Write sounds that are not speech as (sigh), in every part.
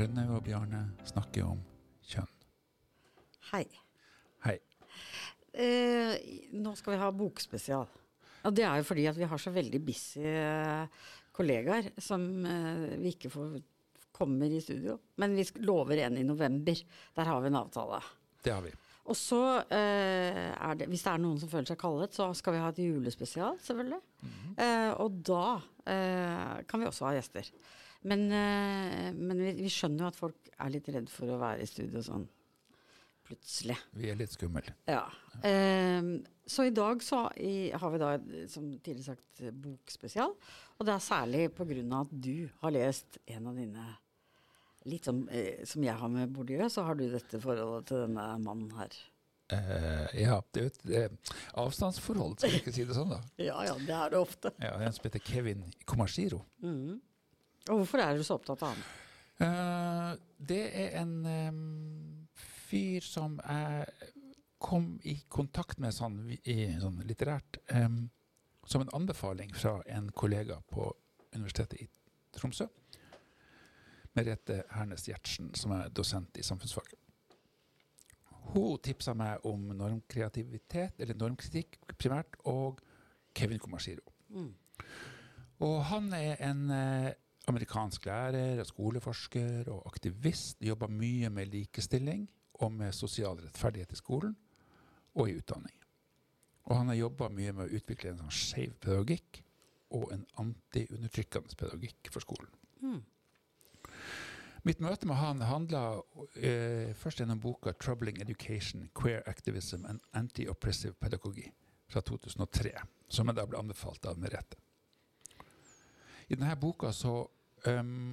Rønnaug og Bjarne snakker om kjønn. Hei. Hei. Eh, nå skal vi ha bokspesial. Og det er jo fordi at vi har så veldig busy eh, kollegaer som eh, vi ikke får kommer i studio. Men vi lover en i november. Der har vi en avtale. Det har vi. Og så eh, det, hvis det er noen som føler seg kallet, så skal vi ha et julespesial, selvfølgelig. eh, og da eh, kan vi også ha gjester. Men, eh, men vi, vi skjønner jo at folk er litt redd for å være i studio sånn plutselig. Vi er litt skumle. Ja. Um, så i dag så i, har vi da, som tidligere sagt, bokspesial. Og det er særlig pga. at du har lest en av dine Litt som, eh, som jeg har med Bourdieu, så har du dette forholdet til denne mannen her. Uh, ja, det er et avstandsforhold, skal vi ikke si det sånn, da. (laughs) Ja ja, det er det ofte. Ja, en som heter Kevin Komashiro. Og hvorfor er du så opptatt av han? Uh, det er en um, fyr som jeg kom i kontakt med sånn, i, sånn litterært um, som en anbefaling fra en kollega på Universitetet i Tromsø. Merete Hernes Gjertsen, som er dosent i samfunnsfag. Hun tipsa meg om normkreativitet, eller normkritikk primært, og Kevin Komashiro. Og han er en eh, amerikansk lærer, og skoleforsker og aktivist. Jobber mye med likestilling og med sosial rettferdighet i skolen og i utdanning. Og han har jobba mye med å utvikle en sånn skeiv pedagogikk og en antiundertrykkende pedagogikk for skolen. Mitt møte med han handla eh, først gjennom boka 'Troubling Education, Queer Activism and Anti-Oppressive Pedagogy' fra 2003, som jeg da ble anbefalt av Merete. I denne boka så um,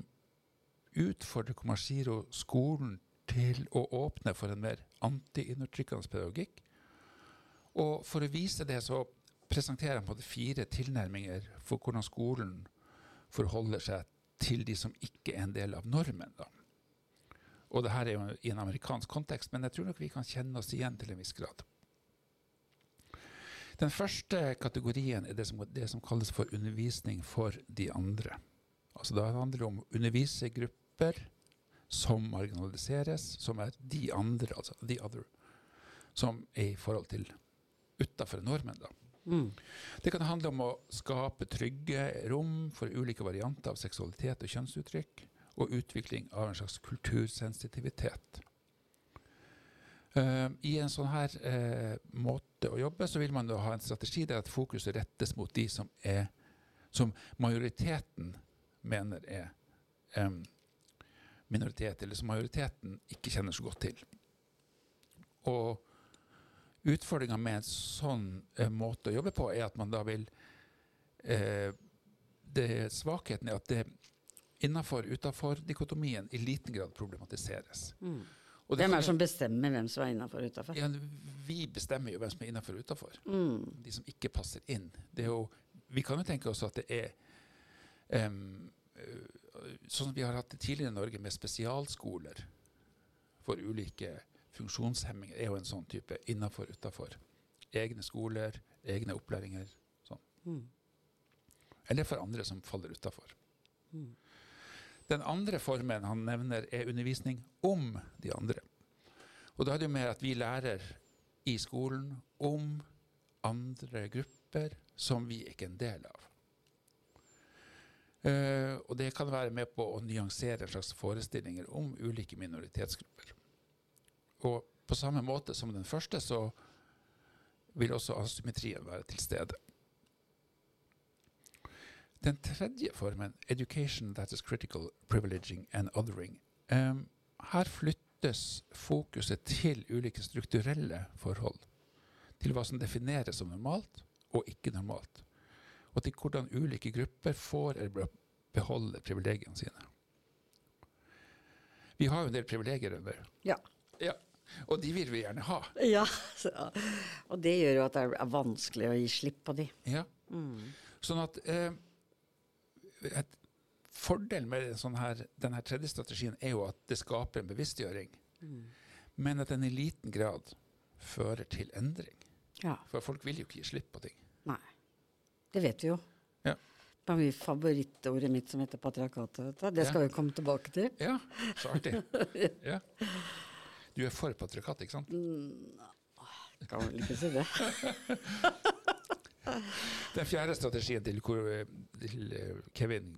utfordrer Komashiro skolen til å åpne for en mer anti-undertrykkende pedagogikk. Og for å vise det så presenterer han på det fire tilnærminger for hvordan skolen forholder seg til de som ikke er en del av normen. Da. Og det her er jo i en amerikansk kontekst, men jeg tror nok vi kan kjenne oss igjen til en viss grad. Den første kategorien er det som, det som kalles for undervisning for de andre. Altså Da handler det om å undervise grupper som marginaliseres, som er de andre, altså the other, som er i forhold til utafor normen. da. Det kan handle om å skape trygge rom for ulike varianter av seksualitet og kjønnsuttrykk, og utvikling av en slags kultursensitivitet. Eh, I en sånn her eh, måte å jobbe, så vil man da ha en strategi der at fokuset rettes mot de som er som majoriteten mener er em, minoritet, eller som majoriteten ikke kjenner så godt til. Og utfordringa med en sånn eh, måte å jobbe på, er at man da vil eh, det Svakheten er at det innafor-utafor-dikotomien i liten grad problematiseres. Og det Hvem er det som bestemmer hvem som er innafor og utafor? ja, vi bestemmer jo hvem som er innafor og utafor. Mm. De som ikke passer inn. Det jo, vi kan jo tenke oss at det er øh, Sånn som vi har hatt det tidligere i Norge, med spesialskoler for ulike funksjonshemminger, er jo en sånn type innafor og utafor. Egne skoler, egne opplæringer. Sånn. Eller for andre som faller utafor. Den andre formen han nevner, er undervisning om de andre. Og da er det jo mer at vi lærer i skolen om andre grupper som vi ikke er en del av. Uh, og det kan være med på å nyansere en slags forestillinger om ulike minoritetsgrupper. Og på samme måte som den første, så vil også asymmetrien være til stede. Den tredje formen, education that is critical, privileging and othering, um, her flyttes fokuset til ulike strukturelle forhold. Til hva som defineres som normalt og ikke normalt. Og til hvordan ulike grupper får eller bør beholde privilegiene sine. Vi har jo en del privilegier. under. Ja. Ja. Og de vil vi gjerne ha. ja. Så, og det gjør jo at det er vanskelig å gi slipp på de. Ja. Sånn at eh, et Fordelen med sånn her, denne tredje strategien er jo at det skaper en bevisstgjøring, men at den i liten grad fører til endring. Ja. For folk vil jo ikke gi slipp på ting. Nei. Det vet vi jo. Ja. på mitt favorittordet mitt som heter patriarkatet. Det skal Ja. vi komme tilbake til. Ja, så artig. (laughs) Ja. Du er for patriarkat, ikke sant? Kan vel ikke si det. (laughs) Den fjerde strategien til, eh, Kevin,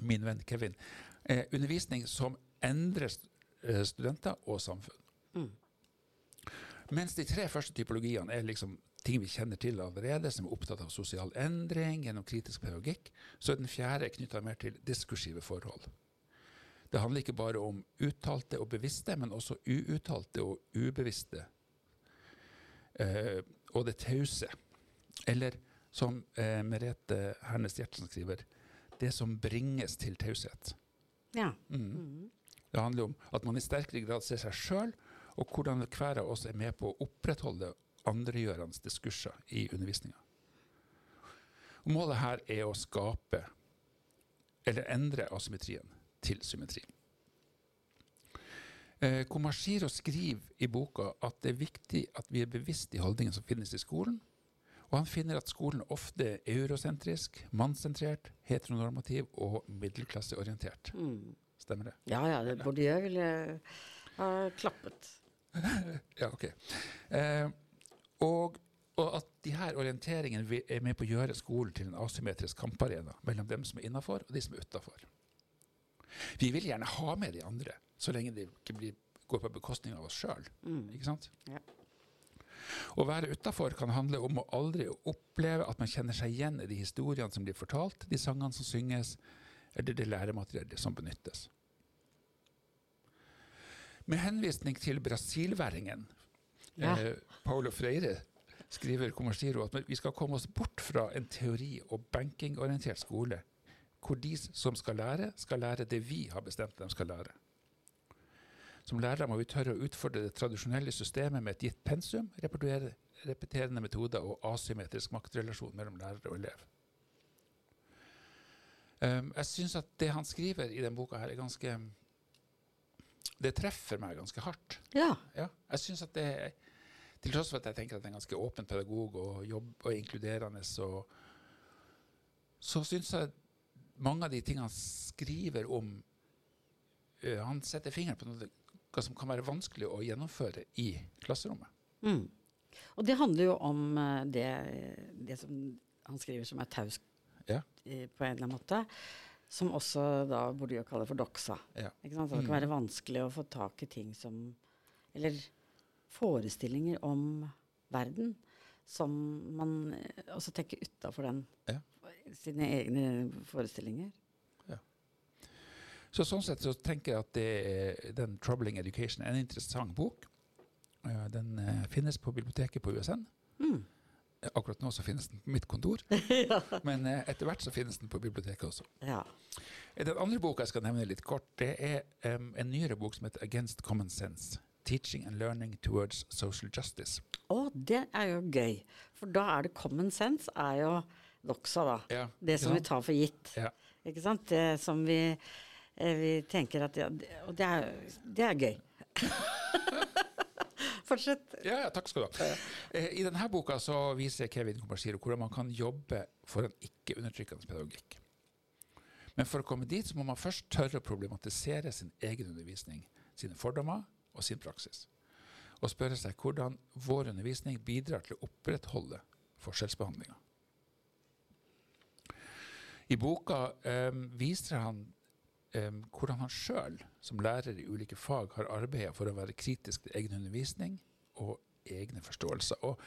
min venn Kevin, er undervisning som endrer eh, studenter og samfunn. Mm. Mens de tre første typologiene er liksom ting vi kjenner til allerede, som er opptatt av sosial endring gjennom kritisk pedagogikk, så er den fjerde knytta mer til diskursive forhold. Det handler ikke bare om uttalte og bevisste, men også uuttalte og ubevisste. Eh, og det tause. Eller som eh, Merete Hernes Gjertsen skriver, det som bringes til taushet. Ja. Mm. Mm. Det handler om at man i sterkere grad ser seg sjøl, og hvordan hver av oss er med på å opprettholde andregjørende diskurser i undervisninga. Målet her er å skape, eller endre asymmetrien til symmetri. Eh, Komashiro skriver i boka at det er viktig at vi er bevisst i holdningen som finnes i skolen. Og han finner at skolen ofte er eurosentrisk, mannssentrert, heteronormativ og middelklasseorientert. Mm. Stemmer det? Ja ja, det Bourdieu ville ha klappet. (laughs) Ja, ok. Eh, og, og at de her orienteringene er med på å gjøre skolen til en asymmetrisk kamparena mellom dem som er innafor, og de som er utafor. Vi vil gjerne ha med de andre, så lenge det ikke blir, går på bekostning av oss sjøl. Mm. Ikke sant? Ja. Å være utafor kan handle om å aldri oppleve at man kjenner seg igjen i de historiene som blir fortalt, de sangene som synges, eller det læremateriellet som benyttes. Med henvisning til brasilværingen Ja. eh, Paulo Freire skriver Komashiro at vi skal komme oss bort fra en teori- og bankingorientert skole, hvor de som skal lære, skal lære det vi har bestemt de skal lære. Som lærere må vi tørre å utfordre det tradisjonelle systemet med et gitt pensum, repeterende metoder og asymmetrisk maktrelasjon mellom lærer og elev. Um, jeg syns at det han skriver i denne boka, her er ganske Det treffer meg ganske hardt. Ja. Ja, jeg synes at det er Til tross for at jeg tenker at det er en ganske åpen pedagog og jobb og inkluderende, så, så syns jeg mange av de tingene han skriver om uh, Han setter fingeren på noe hva som kan være vanskelig å gjennomføre i klasserommet. Mm. Og det handler jo om eh, det, det som han skriver som er taus Ja. eh, på en eller annen måte. Som også da burde jo kalle for doxa. Ja. Ikke sant? Så det Mm. kan være vanskelig å få tak i ting som Eller forestillinger om verden som man eh, også tenker utafor den. Ja. Sine egne forestillinger. Så sånn sett så tenker jeg at det den 'Troubling Education' er en interessant bok. Eh, Den eh, finnes på biblioteket på USN. Mm. Eh, Akkurat nå så finnes den på mitt kontor, (laughs) men eh, etter hvert så finnes den på biblioteket også. Ja. Den andre boka jeg skal nevne litt kort, det er um, en nyere bok som heter 'Against Common Sense'. Teaching and Learning Towards Social Justice. Å, det er jo gøy. For da er det common sense er jo doxa, da. Ja, Det som vi tar for gitt. Ja. Ikke sant? Det som vi, vi tenker at ja, det, Og det er, det er gøy. (laughs) Fortsett. Ja, ja, takk skal du ha. Eh, I denne boka så viser Kevin Komashiro hvordan man kan jobbe for en ikke-undertrykkende pedagogikk. Men for å komme dit så må man først tørre å problematisere sin egen undervisning, sine fordommer og sin praksis. Og spørre seg hvordan vår undervisning bidrar til å opprettholde forskjellsbehandlinga. I boka eh, viser han eh, hvordan han sjøl, som lærer i ulike fag, har arbeidet for å være kritisk til egen undervisning og egne forståelser. Og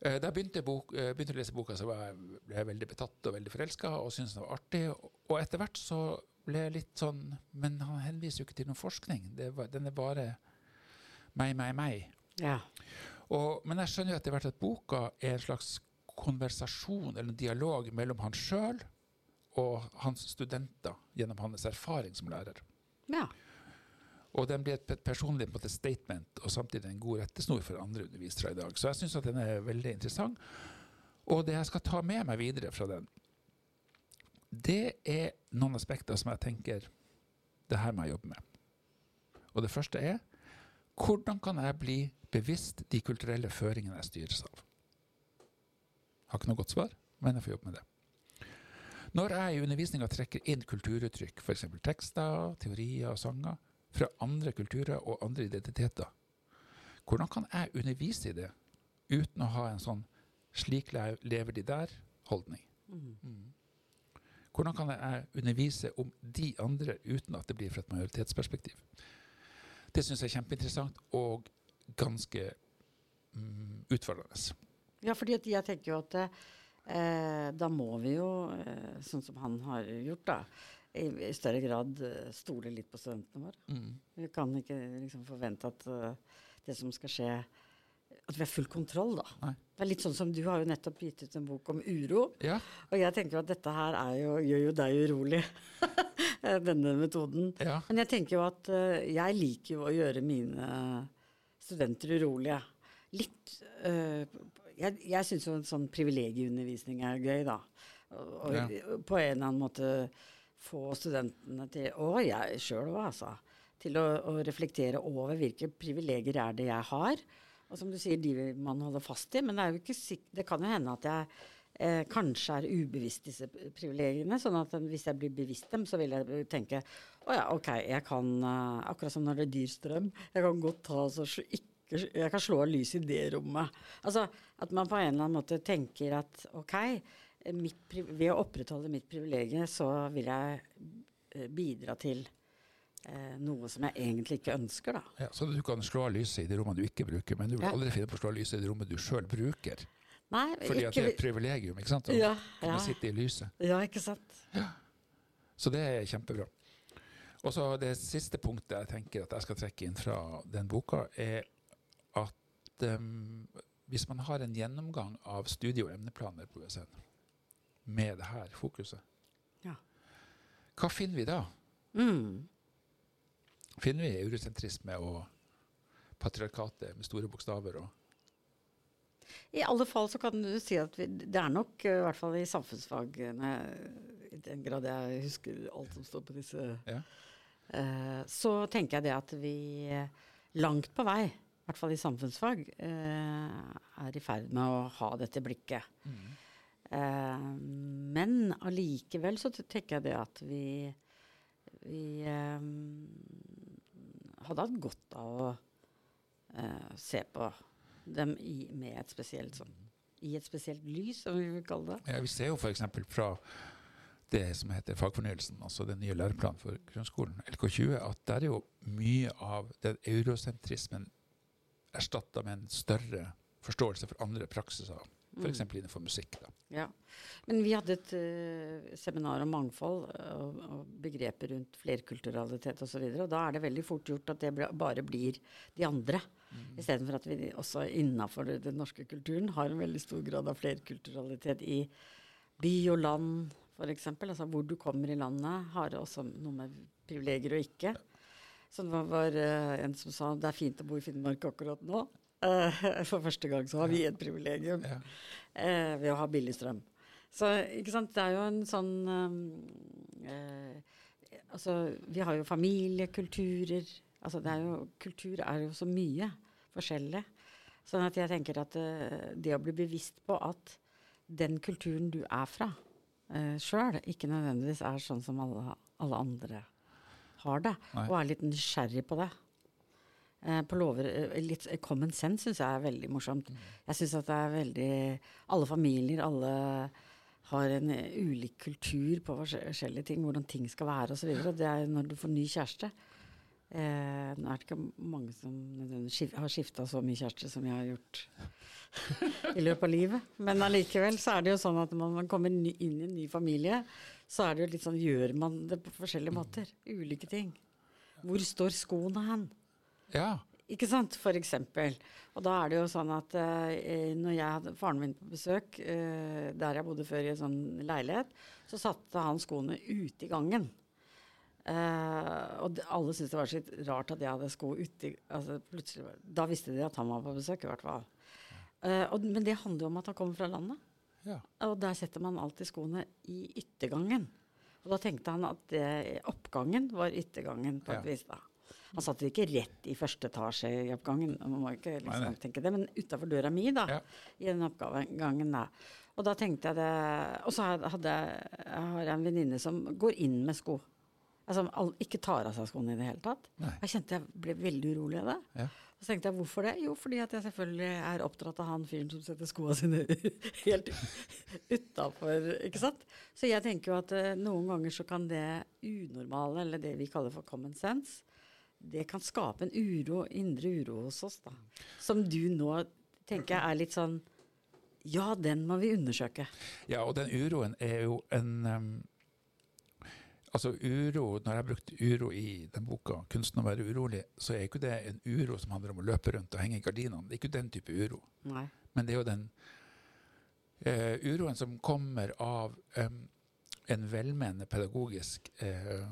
eh, da jeg begynte, bok, eh, begynte å lese boka, så var jeg, ble jeg veldig betatt og veldig forelska og syntes den var artig. Og, og etter hvert så ble jeg litt sånn Men han henviser jo ikke til noen forskning. Det var, den er bare meg, meg, meg. Ja. Og, men jeg skjønner jo etter hvert at boka er en slags konversasjon eller en dialog mellom han sjøl og hans studenter gjennom hans erfaring som lærer. ja. Og den blir et personlig måte, statement og samtidig en god rettesnor for andre undervisere i dag. Så jeg syns den er veldig interessant. Og det jeg skal ta med meg videre fra den, det er noen aspekter som jeg tenker det her må jeg jobbe med. Og det første er hvordan kan jeg bli bevisst de kulturelle føringene jeg styres av? Jeg Har ikke noe godt svar, men jeg får jobbe med det. Når jeg i undervisninga trekker inn kulturuttrykk, f.eks. tekster, teorier og sanger, fra andre kulturer og andre identiteter, hvordan kan jeg undervise i det uten å ha en sånn 'slik lever de der'-holdning? Mm. Hvordan kan jeg undervise om de andre uten at det blir fra et majoritetsperspektiv? Det syns jeg er kjempeinteressant og ganske mm, utfordrende. Ja, fordi jeg tenker jo at eh, da må vi jo, eh, sånn som han har gjort, da, i, i større grad eh, stole litt på studentene våre. Mm. Vi kan ikke liksom, forvente at uh, det som skal skje at vi har full kontroll, da. Nei. Det er litt sånn som Du har jo nettopp gitt ut en bok om uro. Ja. Og jeg tenker at dette her jo, gjør jo deg urolig, (laughs) denne metoden. Ja. Men jeg tenker jo at uh, jeg liker jo å gjøre mine studenter urolige. Litt uh, Jeg, jeg syns jo en sånn privilegieundervisning er gøy, da. Og, og ja. på en eller annen måte få studentene til, og jeg sjøl òg, altså, til å, å, reflektere over hvilke privilegier er det jeg har. Og som du sier, de man holder fast i. Men det, det kan jo hende at jeg eh, kanskje er ubevisst disse privilegiene. sånn at hvis jeg blir bevisst dem, så vil jeg tenke å ja, ok, jeg kan uh, Akkurat som når det er dyr strøm. Jeg kan godt ta så ikke, Jeg kan slå av lyset i det rommet. Altså at man på en eller annen måte tenker at ok, mitt, ved å opprettholde mitt privilegium, så vil jeg uh, bidra til eh, noe som jeg egentlig ikke ønsker. da. Ja, så du kan slå av lyset i de rommene du ikke bruker, men du vil aldri finne på å slå av lyset i de rommene du sjøl bruker. Nei, Fordi ikke... at det er et privilegium ikke sant? å ja, kunne sitte i lyset. Ja, ikke sant. Ja. Så det er kjempebra. Og så Det siste punktet jeg tenker at jeg skal trekke inn fra den boka, er at um, hvis man har en gjennomgang av studie- og emneplaner på USN med det her fokuset, ja. hva finner vi da? Mm finner vi eurosentrisme og patriarkatet med store bokstaver. I alle fall så kan du si at vi, det er nok, i hvert fall i samfunnsfagene, i den grad jeg husker alt som står på disse, ja. uh, så tenker jeg det at vi langt på vei, i hvert fall i samfunnsfag, eh, er i ferd med å ha dette blikket. Mm. Men allikevel så tenker jeg det at vi, vi eh, hadde hatt godt av å se på dem i, med et spesielt sånn, i et spesielt lys, som vi vil kalle det. Ja, vi ser jo f.eks. fra det som heter fagfornyelsen, altså den nye læreplanen for grunnskolen, LK20, at der er jo mye av den eurosentrismen erstatta med en større forståelse for andre praksiser F.eks. Mm. innenfor musikk. Da. Ja. Men vi hadde et uh, seminar om mangfold og, og begreper rundt flerkulturalitet osv. Og, og da er det veldig fort gjort at det bare blir de andre. Mm. Istedenfor at vi også innafor den norske kulturen har en veldig stor grad av flerkulturalitet i by og land, f.eks. Altså hvor du kommer i landet, har også noe med privilegier og ikke. Så det var, uh, en som sa det er fint å bo i Finnmark akkurat nå. Uh, (laughs) for første gang så har vi et privilegium ja. uh, ved å ha billig strøm. Så ikke sant, det er jo en sånn uh, Altså, vi har jo familiekulturer. Altså, det er jo, kultur er jo så mye forskjellig. Sånn at jeg tenker at det å bli bevisst på at den kulturen du er fra uh, sjøl, ikke nødvendigvis er sånn som alle, alle andre har det, Nei. og er litt nysgjerrig på det. Eh, på lover eh, Litt common sense syns jeg er veldig morsomt. Mm. Jeg syns at det er veldig Alle familier, alle har en eh, ulik kultur på forskjellige ting, hvordan ting skal være osv. Det er når du får ny kjæreste. Eh, nå er det ikke mange som har skifta så mye kjæreste som jeg har gjort (laughs) i løpet av livet. Men allikevel så er det jo sånn at man kommer inn i en ny familie, så er det jo litt sånn Gjør man det på forskjellige måter? Ulike ting. Hvor står skoene hen? Ja. Ikke sant, for eksempel. Og da er det jo sånn at eh, når jeg hadde faren min på besøk, eh, der jeg bodde før i en sånn leilighet, så satte han skoene ute i gangen. Uh, og de, alle syntes det var så rart at jeg hadde sko uti altså, plutselig, Da visste de at han var på besøk, i hvert fall. Og, men det handler jo om at han kommer fra landet. Ja. Og der setter man alltid skoene i yttergangen. Og da tenkte han at det, oppgangen var yttergangen på et ja. vis, da. Han satt ikke rett i første etasje i oppgangen, man må ikke liksom Nei, nei. tenke det, men utafor døra mi, da. Ja. I den oppgangen, da. Og da tenkte jeg det Og så hadde jeg, jeg har en venninne som går inn med sko. Altså ikke tar av seg skoene i det hele tatt. Nei. Jeg kjente jeg ble veldig urolig av det. Ja. Så tenkte jeg hvorfor det? Jo, fordi at jeg selvfølgelig er oppdratt av han fyren som setter skoene sine (laughs) helt utafor, ikke sant. Så jeg tenker jo at uh, noen ganger så kan det unormale, eller det vi kaller for common sense, det kan skape en uro, indre uro hos oss, da. Som du nå tenker jeg er litt sånn Ja, den må vi undersøke. Ja, og den uroen er jo en em, Altså uro, Når jeg brukte uro i den boka, 'Kunsten å være urolig', så er ikke det en uro som handler om å løpe rundt og henge i gardinene. Det er ikke den type uro. Nei. Men det er jo den eh, uroen som kommer av eh, en velmenende pedagogisk eh,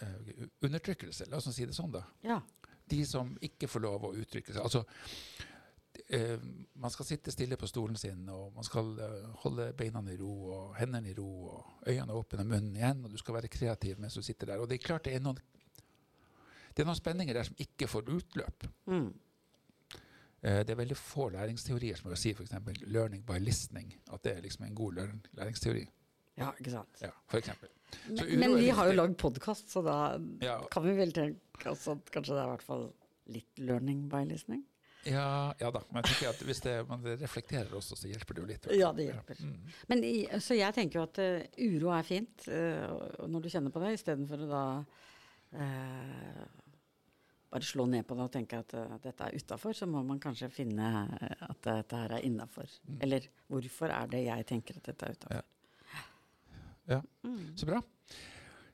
eh, undertrykkelse. La oss si det sånn, da. Ja. De som ikke får lov å uttrykke seg. Altså, eh, man skal sitte stille på stolen sin, og man skal eh, holde beina i ro og hendene i ro og øynene åpne og munnen igjen, og du skal være kreativ mens du sitter der. Og det er klart det er noen, det er noen spenninger der som ikke får utløp. Mm. Eh, det er veldig få læringsteorier som vil si f.eks. 'learning by listening'. At det er liksom en god læringsteori. ja, ikke sant. Ja, for eksempel. Men, men vi har jo lagd podkast, så da Ja, kan vi vel tenke oss at kanskje det er i hvert fall litt learning by listening? Ja, ja da. Men jeg tenker at hvis det, man reflekterer også, så hjelper det jo litt. Ja, det hjelper. Mm. Men så jeg tenker jo at uh, uro er fint uh, når du kjenner på det, istedenfor å da uh, bare slå ned på det og tenke at dette er utafor, så må man kanskje finne at dette her er innafor. Mm. Eller hvorfor er det jeg tenker at dette er utafor? Ja. Mm. Så bra.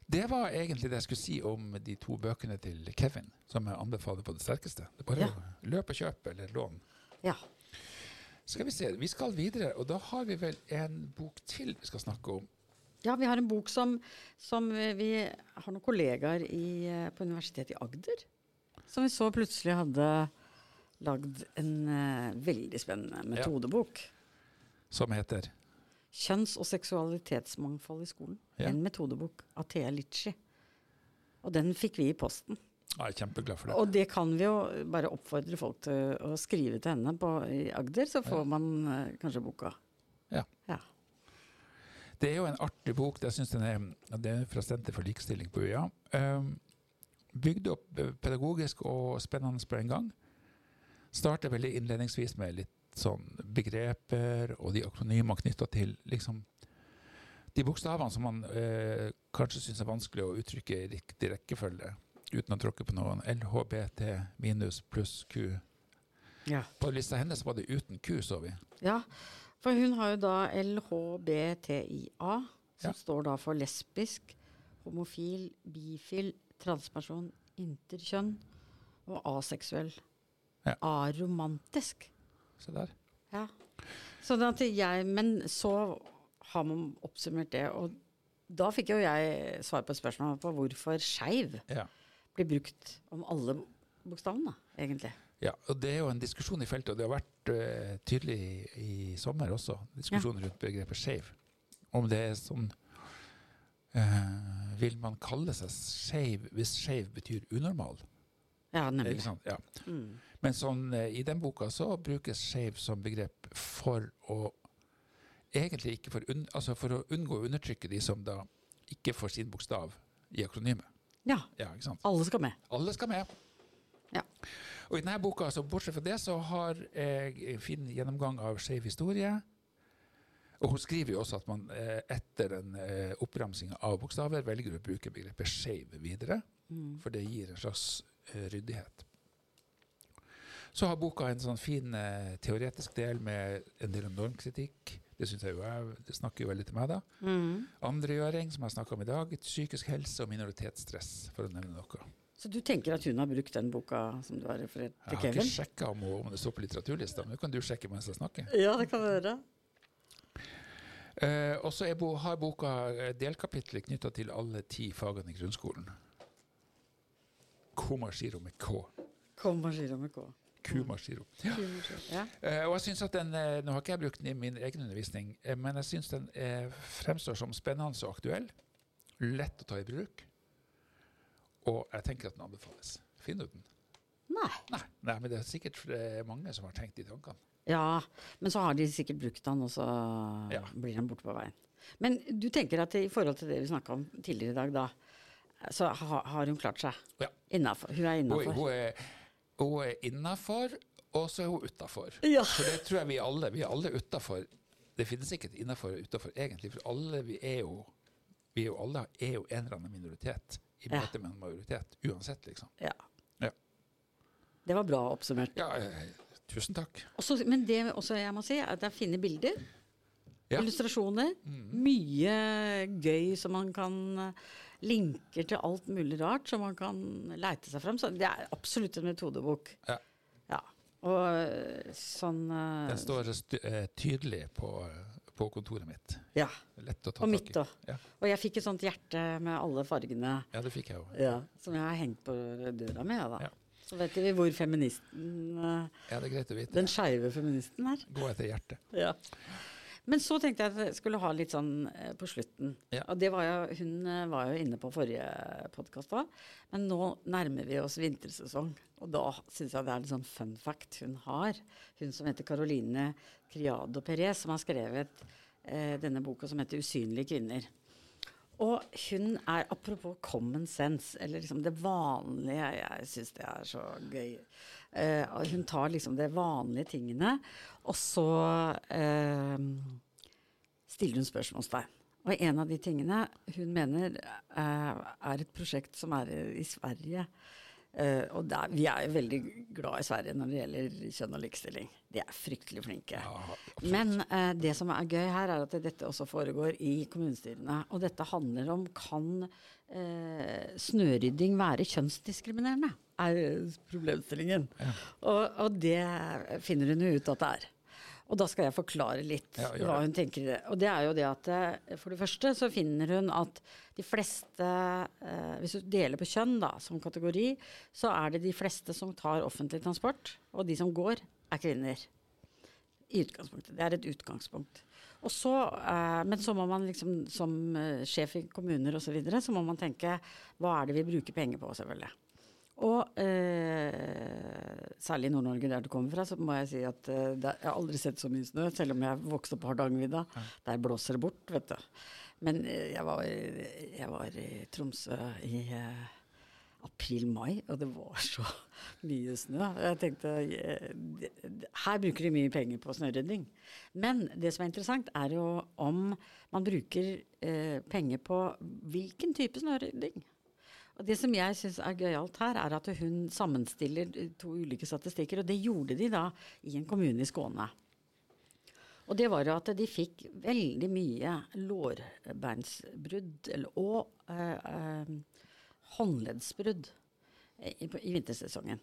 Det var egentlig det jeg skulle si om de to bøkene til Kevin, som jeg anbefaler på det sterkeste. Det er bare Ja. å løpe og kjøpe eller lån. Ja. Skal vi se, vi skal videre, og da har vi vel en bok til vi skal snakke om. ja, vi har en bok som, som vi har noen kollegaer i, eh, på Universitetet i Agder som vi så plutselig hadde lagd en uh, veldig spennende metodebok. Som heter Kjønns- og seksualitetsmangfold i skolen. Ja. En metodebok av Thea Litchi. Og den fikk vi i posten. Jeg er kjempeglad for det. Og det kan vi jo bare oppfordre folk til å skrive til henne på, i Agder, så får Ja. man eh, kanskje boka. Ja. Ja. Det er jo en artig bok. Jeg synes den er, det er fra Senter for likestilling på UiA. Um, bygd opp eh, pedagogisk og spennende på en gang. Starter veldig innledningsvis med litt sånn begreper og de akronymer knytta til liksom de bokstavene som man eh, kanskje syns er vanskelig å uttrykke i riktig rekkefølge uten å tråkke på noen. LHBT minus pluss Q. Ja. På lista hennes var det uten Q, så vi. ja. For hun har jo da LHBTIA, som Ja. står da for lesbisk, homofil, bifil, transperson, interkjønn og aseksuell. Ja. Aromantisk. Se der. Ja. Sånn at jeg, men så har man oppsummert det, og da fikk jo jeg svar på spørsmålet på hvorfor skeiv Ja. blir brukt om alle bokstavene, egentlig. Ja, og det er jo en diskusjon i feltet, og det har vært uh, tydelig i, i sommer også, diskusjon rundt begrepet skeiv. Om det er sånn uh, Vil man kalle seg skeiv hvis skeiv betyr unormal? Ja, nemlig. Ja. Mm. Men sånn, eh, i den boka så brukes skeiv som begrep for å Egentlig ikke for, un, altså for å unngå å undertrykke de som da ikke får sin bokstav i akronymet. Ja, Ja, alle skal med. Alle skal med. Ja. Og i denne boka, altså, bortsett fra det, så har jeg en fin gjennomgang av skeiv historie. Og hun skriver jo også at man eh, etter en eh, oppramsing av bokstaver velger å bruke begrepet skeiv videre, Mm. for det gir en slags eh, ryddighet. Så har boka en sånn fin eh, teoretisk del med en del om normkritikk. Det synes jeg jo er, det snakker jo veldig til meg, da. Mm. Andregjøring, som jeg snakka om i dag. Psykisk helse og minoritetsstress, for å nevne noe. Så du tenker at hun har brukt den boka som du har referert Jeg til har ikke Kevin? sjekka om, om det står på litteraturlista, men det kan du sjekke mens jeg snakker. Ja, det kan vi gjøre. Eh, og så bo, har boka eh, delkapitler knytta til alle ti fagene i grunnskolen. Komashiro med K. Kom og giro med K. Kumashiro. Ja. Eh, og jeg synes at den, eh, Nå har ikke jeg brukt den i min egen undervisning, eh, men jeg syns den eh, fremstår som spennende og aktuell. Lett å ta i bruk. Og jeg tenker at den anbefales. Finner du den. Nei. Nei, nei men det er sikkert mange som har tenkt de tankene. Ja, men så har de sikkert brukt den, og så Ja. blir den borte på veien. Men du tenker at i forhold til det vi snakka om tidligere i dag, da, så ha, har hun klart seg? Ja. Innenfor. Hun er Hun, innafor? hun er, hun er innafor, og så er hun utafor. Ja. For det tror jeg vi alle Vi er alle utafor. Det finnes ikke et innafor og utafor, egentlig. For alle vi er jo Vi er jo alle er jo en eller annen minoritet i Ja. med en majoritet. Uansett, liksom. Ja. Ja. Det var bra oppsummert. Ja, eh, tusen takk. Også, men det også jeg må si, er at det er fine bilder. Ja. Illustrasjoner. Mye gøy som man kan Linker til alt mulig rart som man kan leite seg frem. Så det er absolutt en metodebok. Ja. Ja. Og eh, sånn uh, Den står eh, tydelig på, på kontoret mitt. Ja. Lett å ta Og mitt òg. Ja. Og jeg fikk et sånt hjerte med alle fargene ja, det fikk jeg jo. ja, som jeg har hengt på døra da. Ja. Så vet vi hvor feministen uh, Ja, det er greit å vite. Den skeive feministen er. Gå etter hjertet. Ja. Men så tenkte jeg at jeg skulle ha litt sånn eh, på slutten. Ja. Og det var jo, hun eh, var jo inne på forrige podkast òg. Men nå nærmer vi oss vintersesong. Og da syns jeg det er en sånn fun fact hun har. Hun som heter Caroline Criado Perez, som har skrevet eh, denne boka som heter 'Usynlige kvinner'. Og hun er, apropos common sense, eller liksom det vanlige Jeg syns det er så gøy. Eh, hun tar liksom de vanlige tingene, og så eh, stiller hun spørsmålstegn. Og en av de tingene hun mener eh, er et prosjekt som er i Sverige. Og der, vi er jo veldig glad i Sverige når det gjelder kjønn og likestilling. De er fryktelig flinke. Ja. Men det som er gøy her, er at dette også foregår i kommunestyrene. Og dette handler om kan snørydding være kjønnsdiskriminerende? Er problemstillingen. Ja. Og, og det finner hun jo ut at det er. Og da skal jeg forklare litt Ja, hva hun tenker. Og det er jo det at eh, for det første så finner hun at de fleste eh, Hvis du deler på kjønn da, som kategori, så er det de fleste som tar offentlig transport, og de som går, er kvinner. I utgangspunktet. Det er et utgangspunkt. Og så, eh, men så må man liksom som sjef i kommuner osv. Så, videre, så må man tenke hva er det vi bruker penger på, selvfølgelig. Og eh, særlig i Nord-Norge, der du kommer fra, så må jeg si at eh, jeg har aldri sett så mye snø, selv om jeg vokste opp på Hardangervidda. Der blåser det bort, vet du. Men eh, jeg, var, jeg var i Tromsø i eh, april-mai, og det var så (laughs) mye snø. Jeg tenkte eh, Her bruker de mye penger på snørydding. Men det som er interessant, er jo om man bruker eh, penger på hvilken type snørydding. Og Det som jeg syns er gøyalt her, er at hun sammenstiller to ulike statistikker. Og det gjorde de da i en kommune i Skåne. Og det var jo at de fikk veldig mye lårbeinsbrudd og eh, eh, håndleddsbrudd i, i vintersesongen.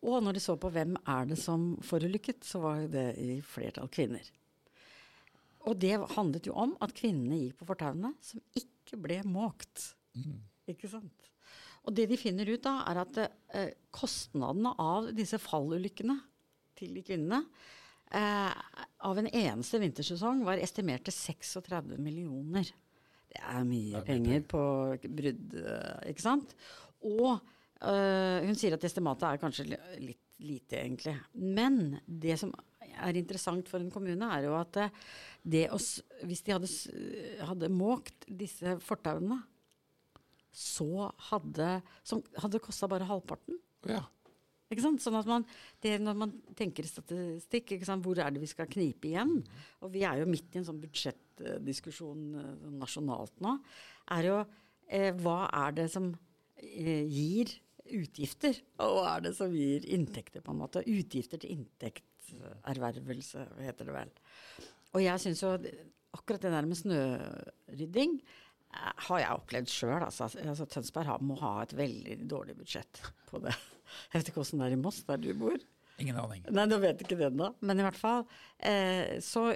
Og når de så på hvem er det som forulykket, så var det i flertall kvinner. Og det handlet jo om at kvinnene gikk på fortauene som ikke ble måkt. Ikke sant? Og det de finner ut da, er at eh, kostnadene av disse fallulykkene til de kvinnene eh, av en eneste vintersesong var estimert til 36 millioner. Det er mye er penger på brudd, eh, ikke sant? Og eh, hun sier at estimatet er kanskje litt lite, egentlig. Men det som er interessant for en kommune, er jo at eh, det å, hvis de hadde, hadde måkt disse fortauene, så hadde, som hadde kosta bare halvparten. Ja. Ikke sant? Sånn at man, det, når man tenker statistikk, hvor er det vi skal knipe igjen? Og vi er jo midt i en sånn budsjettdiskusjon eh, nasjonalt nå. Er jo eh, hva er det som eh, gir utgifter, og hva er det som gir inntekter, på en måte? Utgifter til inntektservervelse, heter det vel. Og jeg syns jo akkurat det der med snørydding har jeg opplevd sjøl. Altså, altså, Tønsberg har, må ha et veldig dårlig budsjett på det. Jeg vet ikke åssen det er i Moss, der du bor. Ingen aning. Nei, nå vet ikke det ennå. Men i hvert fall. Eh, så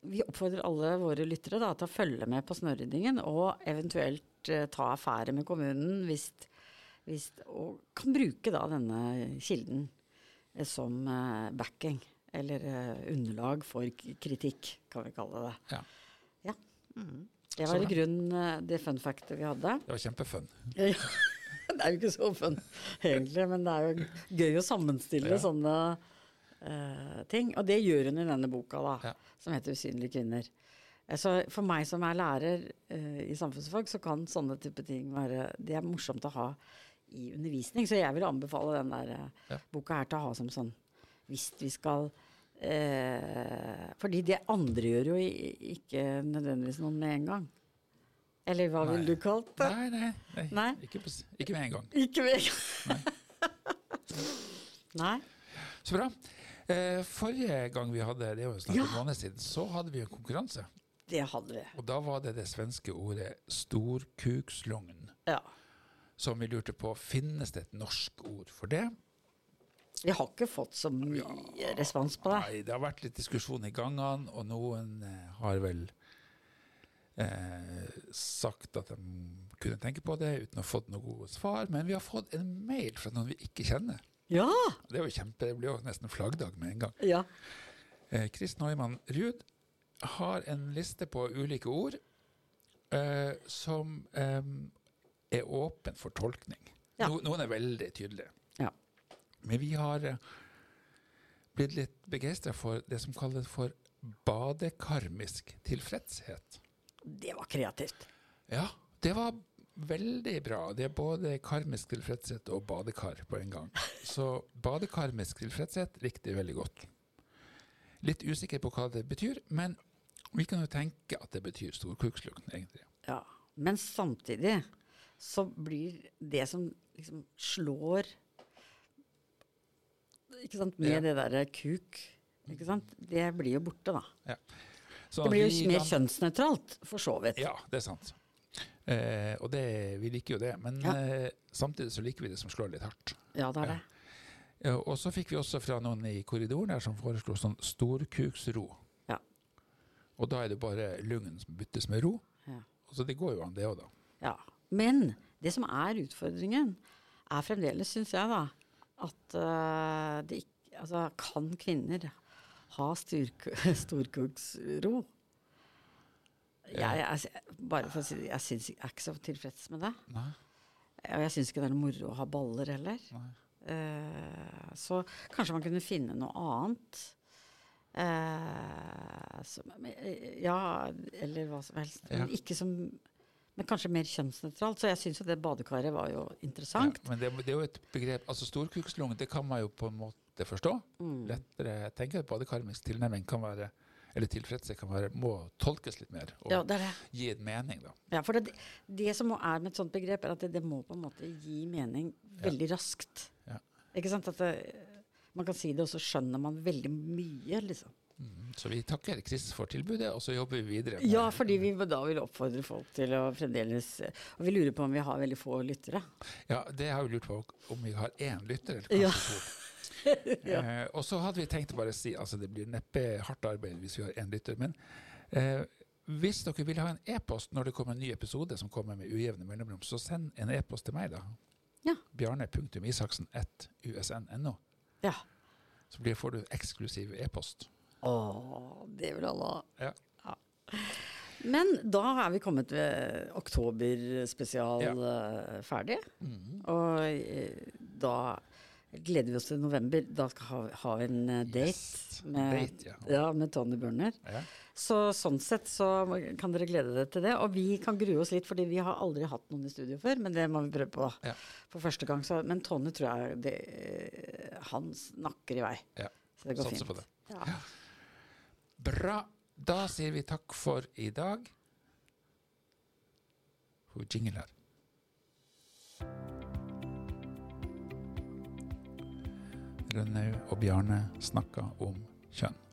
vi oppfordrer alle våre lyttere da, til å følge med på snøryddingen, og eventuelt eh, ta affære med kommunen hvis, hvis Og kan bruke da denne kilden eh, som eh, backing. Eller eh, underlag for kritikk, kan vi kalle det. Ja. Ja. Mm. Det var i grunnen eh, det fun factet vi hadde. Det var kjempefun. Ja. (laughs) det er jo ikke så fun, egentlig, men det er jo gøy å sammenstille Ja. sånne uh, ting. Og det gjør hun i denne boka, da, Ja. som heter 'Usynlige kvinner'. Eh, Så for meg som er lærer uh, i samfunnsfag, så kan sånne type ting være Det er morsomt å ha i undervisning. Så jeg vil anbefale den der uh, boka her til å ha som sånn Hvis vi skal eh, Fordi det andre gjør jo ikke nødvendigvis noen med en gang. Eller hva ville du kalt det? Nei, nei, nei. Nei. Ikke, på, ikke med en gang. Ikke med en gang. Nei. Så bra. Eh, forrige gang vi hadde det var jo snart Ja. en måned siden, så hadde vi en konkurranse. Det hadde vi. Og da var det det svenske ordet storkukslugn. Ja. Som vi lurte på finnes det et norsk ord for det. Vi har ikke fått så mye respons på det. Nei, det har vært litt diskusjon i gangene, og noen eh, har vel eh, sagt at de kunne tenke på det uten å ha fått noe gode svar. Men vi har fått en mail fra noen vi ikke kjenner. Ja! Det var kjempe, det blir jo nesten flaggdag med en gang. Ja. Eh, Chris Neumann Ruud har en liste på ulike ord eh, som eh, er åpen for tolkning. Ja. No, noen er veldig tydelige. Men vi har eh, blitt litt begeistra for det som kalles for badekarmisk tilfredshet. Det var kreativt. Ja, det var veldig bra. Det er både karmisk tilfredshet og badekar på en gang. Så badekarmisk tilfredshet likte jeg veldig godt. Litt usikker på hva det betyr, men vi kan jo tenke at det betyr storkukslukt, egentlig. Ja. Men samtidig så blir det som liksom slår ikke sant, med Ja. det derre kuk, ikke sant, det blir jo borte, da. Så Det blir jo mer kjønnsnøytralt, for så vidt. Ja, det er sant. Eh, og det, vi liker jo det. Men Ja. eh, samtidig så liker vi det som slår litt hardt. Ja, det er Ja. det. Ja, og så fikk vi også fra noen i korridoren her som foreslo sånn storkuksro. Ja. Og da er det bare lungen som byttes med ro. Ja. Og så det går jo an, det òg, da. Ja. Men det som er utfordringen, er fremdeles, syns jeg, da, at uh, det ikke Altså, kan kvinner ha storkoksro? (laughs) Jeg, jeg, bare for å si det, jeg, synes, jeg er ikke så tilfreds med det. Nei. Og jeg syns ikke det er noe moro å ha baller heller. Eh, så kanskje man kunne finne noe annet. Uh, som, ja, eller hva som helst. Men, ikke som, men kanskje mer kjønnsnøytralt. Så jeg syns jo det badekaret var jo interessant. Ja, men det, det er jo et begrep Altså storkukslugn, det kan man jo på en måte forstå. Mm. Lettere Jeg tenker at badekarmisk tilnærming kan være eller tilfredshet kan være, må tolkes litt mer og Ja, det det. gi en mening, da. Ja, for det, det som er med et sånt begrep, er at det, det må på en måte gi mening veldig raskt. Ja. Ikke sant? At det, man kan si det, og så skjønner man veldig mye, liksom. Mhm. Så vi takker Chris for tilbudet, og så jobber vi videre. med- Ja, fordi vi da vil oppfordre folk til å fremdeles Og vi lurer på om vi har veldig få lyttere. Ja, det har vi lurt på om vi har én lytter, eller kanskje (laughs) Ja. to. eh, og så hadde vi tenkt å bare si altså det blir neppe hardt arbeid hvis vi har én lytter. Men eh, hvis dere vil ha en e-post når det kommer en ny episode som kommer med ujevne mellomrom, så send en e-post til meg, da. Ja. Bjarne.isaksen.usn.no. Ja. Så blir, får du eksklusiv e-post. Å, det vil alle ha. Ja. Men da er vi kommet ved oktoberspesial Ja. eh, ferdig. Mhm. Og eh, da gleder vi oss til november. Da skal ha, ha en eh, date, Yes. med, Date, ja. ja, med Tony Burner. Ja. Så sånn sett så kan dere glede dere til det. Og vi kan grue oss litt, fordi vi har aldri hatt noen i studio før. Men det må vi prøve på Ja. for første gang. Så, men Tony tror jeg det, Han snakker i vei. Ja. Så det går Satser fint. på det. Ja. Bra. Da sier vi takk for i dag. Hun jingler. jingle. Rønnaug og Bjarne snakka om kjønn.